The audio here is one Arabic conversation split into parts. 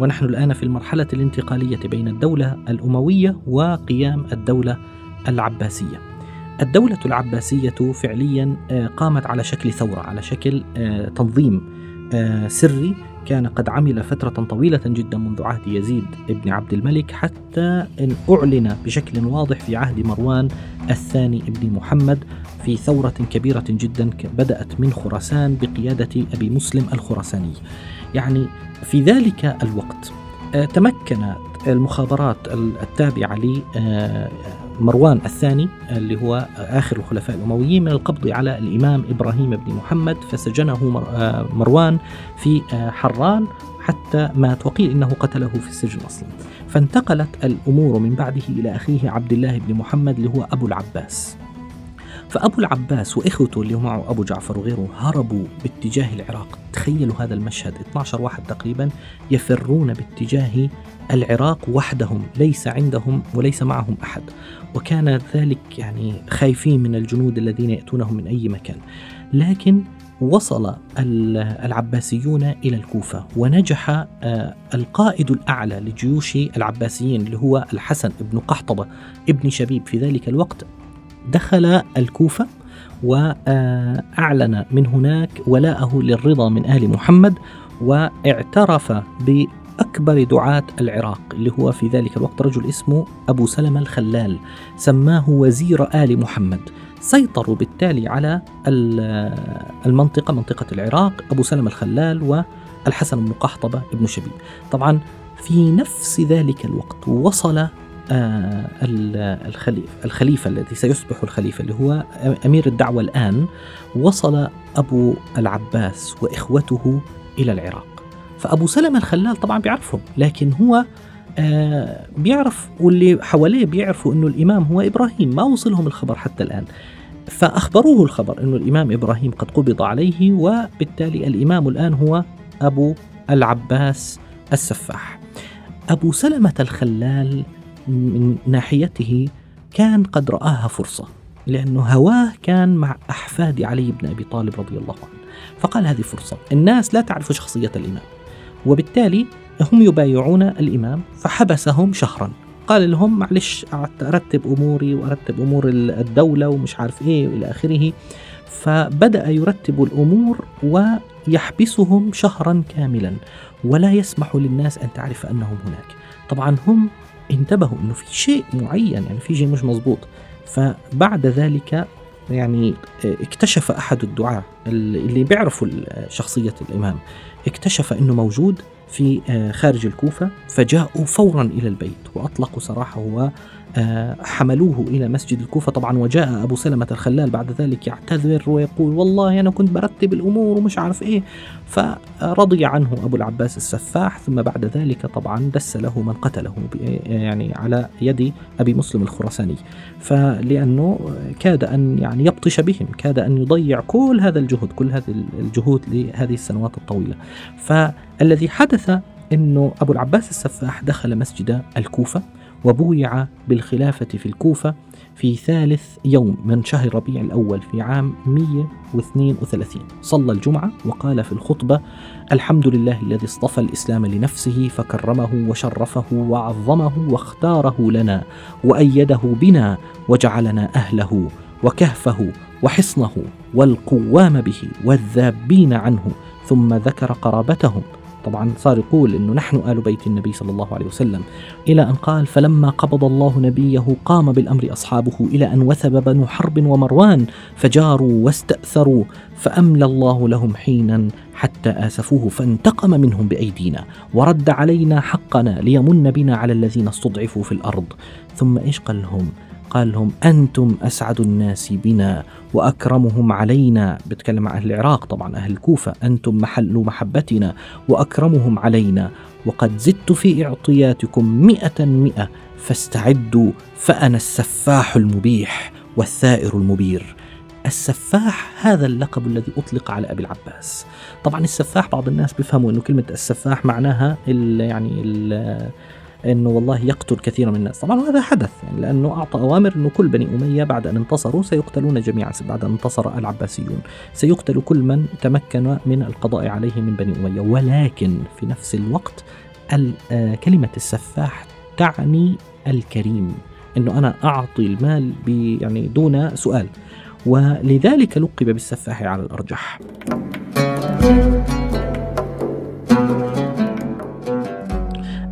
ونحن الآن في المرحلة الانتقالية بين الدولة الأموية وقيام الدولة العباسية. الدولة العباسية فعليا آه، قامت على شكل ثورة على شكل آه، تنظيم آه، سري. كان قد عمل فترة طويلة جدا منذ عهد يزيد بن عبد الملك حتى أن أعلن بشكل واضح في عهد مروان الثاني بن محمد في ثورة كبيرة جدا بدأت من خراسان بقيادة أبي مسلم الخراساني. يعني في ذلك الوقت. تمكنت المخابرات التابعة مروان الثاني اللي هو آخر الخلفاء الأمويين من القبض على الإمام إبراهيم بن محمد فسجنه آه، مروان في آه، حران حتى مات وقيل إنه قتله في السجن أصلا. فانتقلت الأمور من بعده إلى أخيه عبد الله بن محمد اللي هو أبو العباس. فأبو العباس وإخوته اللي معه أبو جعفر وغيره هربوا باتجاه العراق. تخيلوا هذا المشهد 12 واحد تقريبا يفرون باتجاه العراق وحدهم ليس عندهم وليس معهم أحد. وكان ذلك يعني خايفين من الجنود الذين يأتونهم من أي مكان. لكن وصل العباسيون إلى الكوفة ونجح آه، القائد الأعلى لجيوش العباسيين اللي هو الحسن بن قحطبة ابن شبيب في ذلك الوقت دخل الكوفة وأعلن من هناك ولاءه للرضا من آل محمد واعترف بأكبر دعاة العراق اللي هو في ذلك الوقت رجل اسمه أبو سلمة الخلال سماه وزير آل محمد. سيطروا بالتالي على المنطقة منطقة العراق أبو سلمة الخلال والحسن بن قحطبة ابن شبيب. طبعا في نفس ذلك الوقت وصل الخليفة, الخليفة الذي سيصبح الخليفة اللي هو أمير الدعوة الآن وصل أبو العباس وإخوته إلى العراق. فأبو سلمة الخلال طبعا بيعرفهم لكن هو آه، بيعرف واللي حواليه بيعرفوا أنه الإمام هو إبراهيم ما وصلهم الخبر حتى الآن. فأخبروه الخبر أنه الإمام إبراهيم قد قبض عليه وبالتالي الإمام الآن هو أبو العباس السفاح. أبو سلمة الخلال من ناحيته كان قد رآها فرصة لأنه هواه كان مع أحفاد علي بن أبي طالب رضي الله عنه. فقال هذه فرصة الناس لا تعرف شخصية الإمام. وبالتالي هم يبايعون الإمام فحبسهم شهرا. قال لهم معلش أرتب أموري وأرتب أمور الدولة ومش عارف إيه وإلى آخره. فبدأ يرتب الأمور ويحبسهم شهرا كاملا. ولا يسمح للناس أن تعرف أنهم هناك. طبعا هم انتبهوا انه في شيء معين يعني في شيء مش مزبوط فبعد ذلك يعني اكتشف أحد الدعاة اللي بيعرفوا شخصية الإمام اكتشف إنه موجود في آه، خارج الكوفة فجاءوا فورا إلى البيت وأطلقوا سراحه وحملوه إلى مسجد الكوفة. طبعا وجاء أبو سلمة الخلال بعد ذلك يعتذر ويقول والله أنا كنت برتب الأمور ومش عارف إيه. فرضي عنه أبو العباس السفاح ثم بعد ذلك طبعا دس له من قتله يعني على يد أبي مسلم الخراساني. فلأنه كاد أن يعني يبطش بهم كاد أن يضيع كل هذا الجهد كل هذه الجهود لهذه السنوات الطويلة. فالذي حدث أنه أبو العباس السفاح دخل مسجد الكوفة. وبويع بالخلافة في الكوفة في ثالث يوم من شهر ربيع الأول في عام 132 صلى الجمعة وقال في الخطبة الحمد لله الذي اصطفى الإسلام لنفسه فكرمه وشرفه وعظمه واختاره لنا وأيده بنا وجعلنا أهله وكهفه وحصنه والقوام به والذابين عنه ثم ذكر قرابتهم طبعا صار يقول إنه نحن آل بيت النبي صلى الله عليه وسلم إلى أن قال فلما قبض الله نبيه قام بالأمر أصحابه إلى أن وثب بنو حرب ومروان فجاروا واستأثروا فأملى الله لهم حينا حتى آسفوه فانتقم منهم بأيدينا ورد علينا حقنا ليمن بنا على الذين استضعفوا في الأرض ثم إيش قال لهم؟ قال لهم أنتم أسعد الناس بنا وأكرمهم علينا. بتكلم عن أهل العراق طبعا أهل الكوفة. أنتم محل محبتنا وأكرمهم علينا وقد زدت في إعطياتكم مئة مئة فاستعدوا فأنا السفاح المبيح والثائر المبير. السفاح هذا اللقب الذي أطلق على أبي العباس. طبعا السفاح بعض الناس بيفهموا أنه كلمة السفاح معناها ال يعني ال إنه والله يقتل كثيرا من الناس، طبعا هذا حدث يعني لأنه أعطى أوامر إنه كل بني أمية بعد أن انتصروا سيقتلون جميعا بعد أن انتصر العباسيون، سيقتل كل من تمكن من القضاء عليه من بني أمية، ولكن في نفس الوقت آه، كلمة السفاح تعني الكريم، إنه أنا أعطي المال يعني دون سؤال، ولذلك لقب بالسفاح على الأرجح.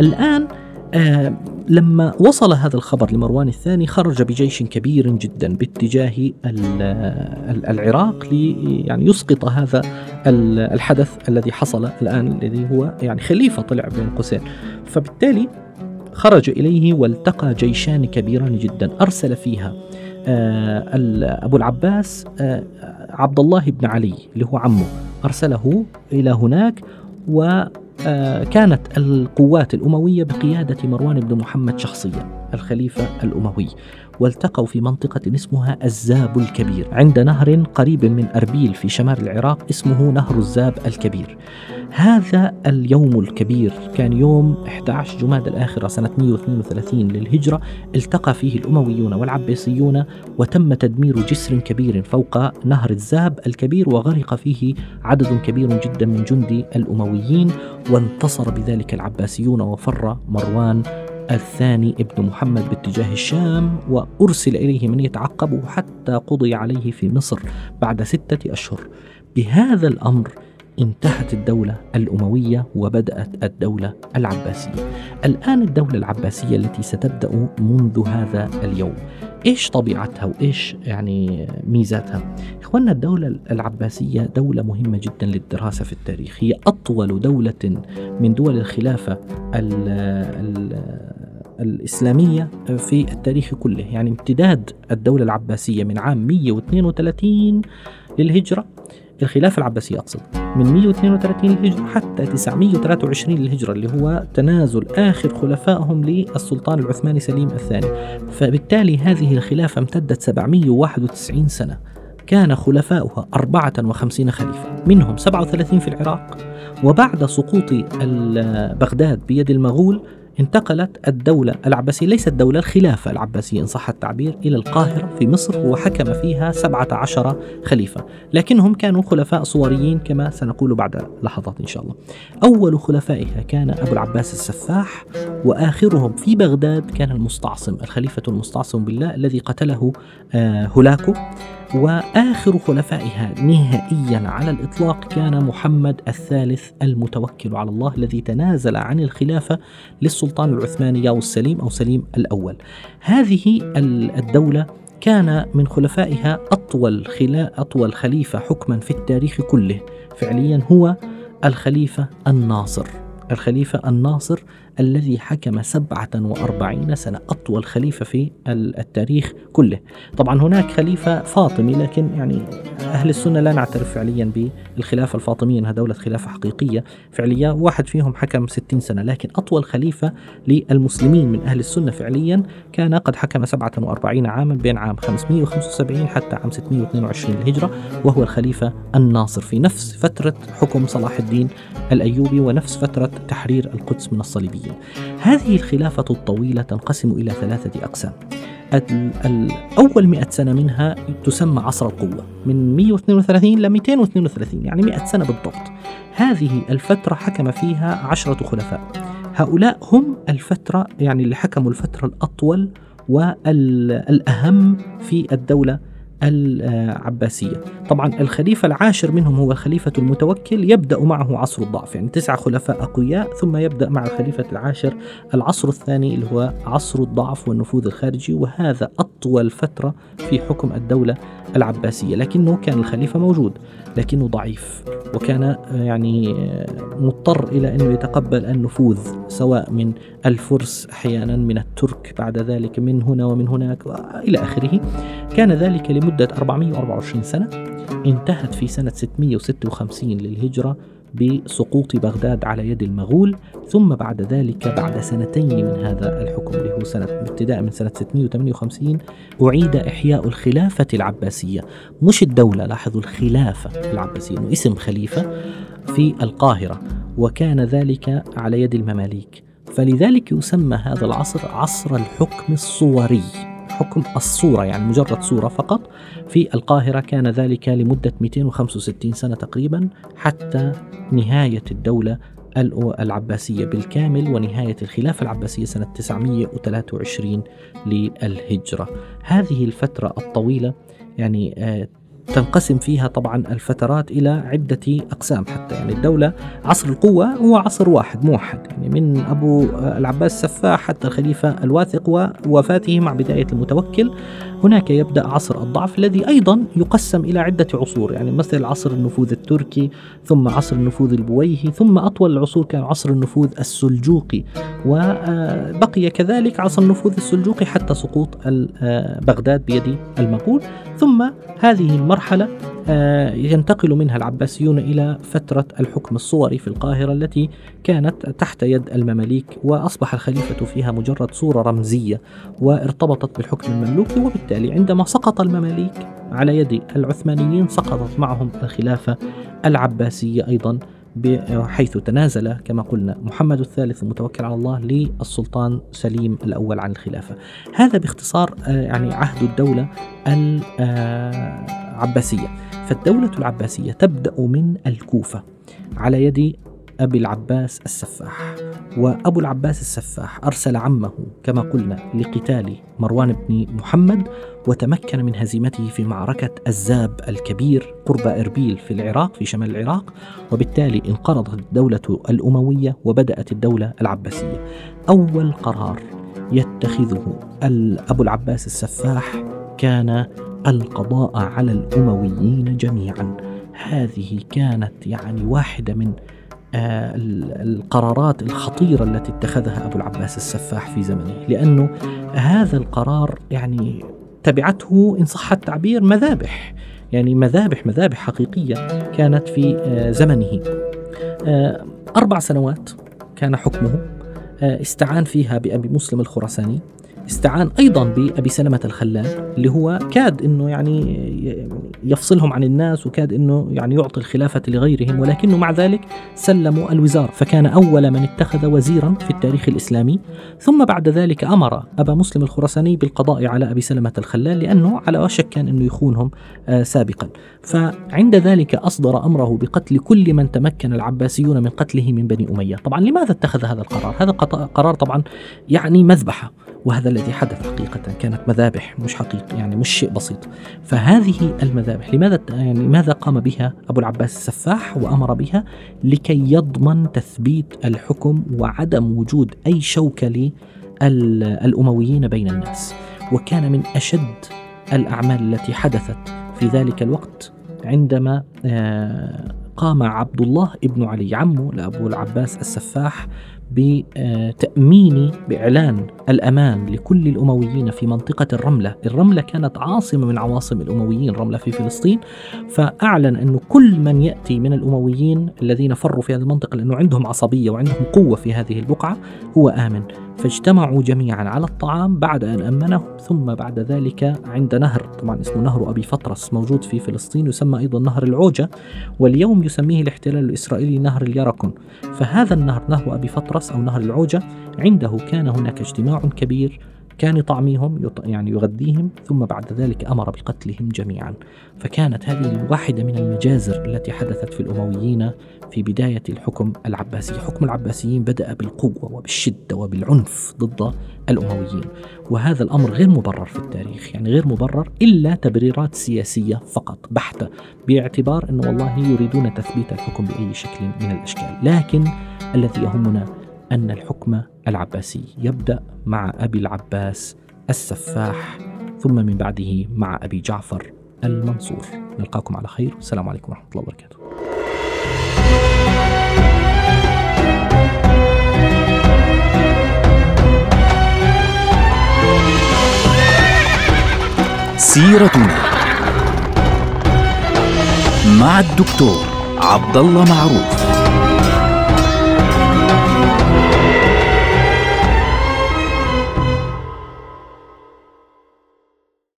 الآن آه لما وصل هذا الخبر لمروان الثاني خرج بجيش كبير جدا باتجاه العراق لي يعني يسقط هذا الحدث الذي حصل الآن الذي هو يعني خليفة طلع بين قوسين فبالتالي خرج إليه والتقى جيشان كبيران جدا. أرسل فيها آه أبو العباس آه عبد الله بن علي اللي هو عمه أرسله إلى هناك و كانت القوات الأموية بقيادة مروان بن محمد شخصيا. الخليفة الأموي والتقوا في منطقة اسمها الزاب الكبير. عند نهر قريب من أربيل في شمال العراق اسمه نهر الزاب الكبير. هذا اليوم الكبير كان يوم 11 جماد الآخرة سنة 132 للهجرة التقى فيه الأمويون والعباسيون وتم تدمير جسر كبير فوق نهر الزاب الكبير وغرق فيه عدد كبير جدا من جندي الأمويين وانتصر بذلك العباسيون وفر مروان الثاني ابن محمد باتجاه الشام وأرسل إليه من يتعقبه حتى قضي عليه في مصر بعد ستة أشهر بهذا الأمر انتهت الدولة الأموية وبدأت الدولة العباسية. الآن الدولة العباسية التي ستبدأ منذ هذا اليوم. إيش طبيعتها وإيش يعني ميزاتها؟ إخواننا الدولة العباسية دولة مهمة جدا للدراسة في التاريخ، هي أطول دولة من دول الخلافة ال ال الإسلامية في التاريخ كله. يعني امتداد الدولة العباسية من عام 132 للهجرة الخلافة العباسية أقصد من 132 للهجرة حتى 923 للهجرة اللي هو تنازل آخر خلفائهم للسلطان العثماني سليم الثاني. فبالتالي هذه الخلافة امتدت 791 سنة. كان خلفاؤها 54 خليفة منهم 37 في العراق وبعد سقوط بغداد بيد المغول انتقلت الدولة العباسية ليست الدولة الخلافة العباسية إن صح التعبير إلى القاهرة في مصر وحكم فيها سبعة عشر خليفة. لكنهم كانوا خلفاء صوريين كما سنقول بعد لحظات إن شاء الله. أول خلفائها كان أبو العباس السفاح وآخرهم في بغداد كان المستعصم الخليفة المستعصم بالله الذي قتله آه، هولاكو. وآخر خلفائها نهائيا على الإطلاق كان محمد الثالث المتوكل على الله الذي تنازل عن الخلافة للسلطان العثماني أو السليم أو سليم الأول. هذه الدولة كان من خلفائها أطول خلا أطول خليفة حكما في التاريخ كله فعليا هو الخليفة الناصر. الخليفة الناصر الذي حكم 47 سنة أطول خليفة في التاريخ كله. طبعا هناك خليفة فاطمي لكن يعني أهل السنة لا نعترف فعليا بالخلافة الفاطمية أنها دولة خلافة حقيقية. فعليا واحد فيهم حكم 60 سنة لكن أطول خليفة للمسلمين من أهل السنة فعليا كان قد حكم 47 عاما بين عام 575 حتى عام 622 للهجرة وهو الخليفة الناصر في نفس فترة حكم صلاح الدين الأيوبي ونفس فترة تحرير القدس من الصليبيين. هذه الخلافة الطويلة تنقسم إلى ثلاثة أقسام. أول مئة سنة منها تسمى عصر القوة. من 132 ل 232 يعني 100 سنة بالضبط. هذه الفترة حكم فيها عشرة خلفاء. هؤلاء هم الفترة يعني اللي حكموا الفترة الأطول والأهم في الدولة العباسية. طبعا الخليفة العاشر منهم هو الخليفة المتوكل يبدأ معه عصر الضعف يعني تسعة خلفاء أقوياء ثم يبدأ مع الخليفة العاشر العصر الثاني اللي هو عصر الضعف والنفوذ الخارجي وهذا أطول فترة في حكم الدولة العباسية لكنه كان الخليفة موجود لكنه ضعيف وكان يعني مضطر إلى أنه يتقبل النفوذ سواء من الفرس أحيانا من الترك بعد ذلك من هنا ومن هناك إلى آخره. كان ذلك لمدة 424 سنة انتهت في سنة 656 للهجرة بسقوط بغداد على يد المغول ثم بعد ذلك بعد سنتين من هذا الحكم اللي هو سنة ابتداء من سنة 658 أعيد إحياء الخلافة العباسية. مش الدولة لاحظوا الخلافة العباسية إنه اسم خليفة في القاهرة وكان ذلك على يد المماليك. فلذلك يسمى هذا العصر عصر الحكم الصوري. حكم الصورة يعني مجرد صورة فقط. في القاهرة كان ذلك لمدة 265 سنة تقريبا حتى نهاية الدولة العباسية بالكامل ونهاية الخلافة العباسية سنة 923 للهجرة. هذه الفترة الطويلة يعني آه، تنقسم فيها طبعا الفترات إلى عدة أقسام حتى يعني الدولة عصر القوة هو عصر واحد موحد يعني من أبو العباس السفاح حتى الخليفة الواثق ووفاته مع بداية المتوكل هناك يبدأ عصر الضعف الذي أيضا يقسم إلى عدة عصور. يعني مثل عصر النفوذ التركي ثم عصر النفوذ البويهي ثم أطول العصور كان عصر النفوذ السلجوقي. وبقي كذلك عصر النفوذ السلجوقي حتى سقوط بغداد بيد المغول ثم هذه المرحلة آه، ينتقل منها العباسيون إلى فترة الحكم الصوري في القاهرة التي كانت تحت يد المماليك وأصبح الخليفة فيها مجرد صورة رمزية وارتبطت بالحكم المملوكي وبالتالي عندما سقط المماليك على يد العثمانيين سقطت معهم الخلافة العباسية أيضا. حيث تنازل كما قلنا محمد الثالث المتوكل على الله للسلطان سليم الأول عن الخلافة. هذا باختصار آه، يعني عهد الدولة العباسية فالدولة العباسية تبدأ من الكوفة على يد أبي العباس السفاح. وأبو العباس السفاح أرسل عمه كما قلنا لقتال مروان بن محمد وتمكن من هزيمته في معركة الزاب الكبير قرب إربيل في العراق في شمال العراق وبالتالي انقرضت الدولة الأموية وبدأت الدولة العباسية. أول قرار يتخذه أبو العباس السفاح كان القضاء على الأمويين جميعا. هذه كانت يعني واحدة من آه، القرارات الخطيرة التي اتخذها أبو العباس السفاح في زمنه. لأنه هذا القرار يعني تبعته إن صح التعبير مذابح. يعني مذابح مذابح حقيقية كانت في آه، زمنه. آه، أربع سنوات كان حكمه استعان فيها بأبي مسلم الخراساني. استعان أيضا بأبي سلمة الخلال اللي هو كاد إنه يعني يفصلهم عن الناس وكاد إنه يعني يعطي الخلافة لغيرهم ولكنه مع ذلك سلموا الوزاره فكان أول من اتخذ وزيرا في التاريخ الإسلامي. ثم بعد ذلك أمر أبا مسلم الخراساني بالقضاء على أبي سلمة الخلال لأنه على وشك كان إنه يخونهم آه سابقا. فعند ذلك أصدر أمره بقتل كل من تمكن العباسيون من قتله من بني أمية. طبعا لماذا اتخذ هذا القرار؟ هذا قرار طبعا يعني مذبحة. وهذا الذي حدث حقيقة كانت مذابح مش حقيقة يعني مش شيء بسيط. فهذه المذابح لماذا يعني ماذا قام بها أبو العباس السفاح وأمر بها؟ لكي يضمن تثبيت الحكم وعدم وجود أي شوكة للأمويين بين الناس. وكان من أشد الأعمال التي حدثت في ذلك الوقت عندما آه، قام عبد الله ابن علي عمه لأبو العباس السفاح بتأمين بإعلان الأمان لكل الأمويين في منطقة الرملة. الرملة كانت عاصمة من عواصم الأمويين رملة في فلسطين. فأعلن أنه كل من يأتي من الأمويين الذين فروا في هذه المنطقة لأنه عندهم عصبية وعندهم قوة في هذه البقعة هو آمن. فاجتمعوا جميعا على الطعام بعد أن أمنهم ثم بعد ذلك عند نهر طبعا اسمه نهر أبي فطرس موجود في فلسطين يسمى أيضا نهر العوجة واليوم يسميه الاحتلال الإسرائيلي نهر اليركون فهذا النهر نهر أبي فطرس أو نهر العوجة عنده كان هناك اجتماع كبير كان يطعميهم يعني يغذيهم ثم بعد ذلك أمر بقتلهم جميعا. فكانت هذه واحدة من المجازر التي حدثت في الأمويين في بداية الحكم العباسي حكم العباسيين بدأ بالقوة وبالشدة وبالعنف ضد الأمويين. وهذا الأمر غير مبرر في التاريخ يعني غير مبرر إلا تبريرات سياسية فقط بحتة باعتبار انه والله يريدون تثبيت الحكم بأي شكل من الأشكال. لكن الذي يهمنا أن الحكم العباسي يبدأ مع أبي العباس السفاح ثم من بعده مع أبي جعفر المنصور. نلقاكم على خير. والسلام عليكم ورحمة الله وبركاته. سيرتنا مع الدكتور عبد الله معروف.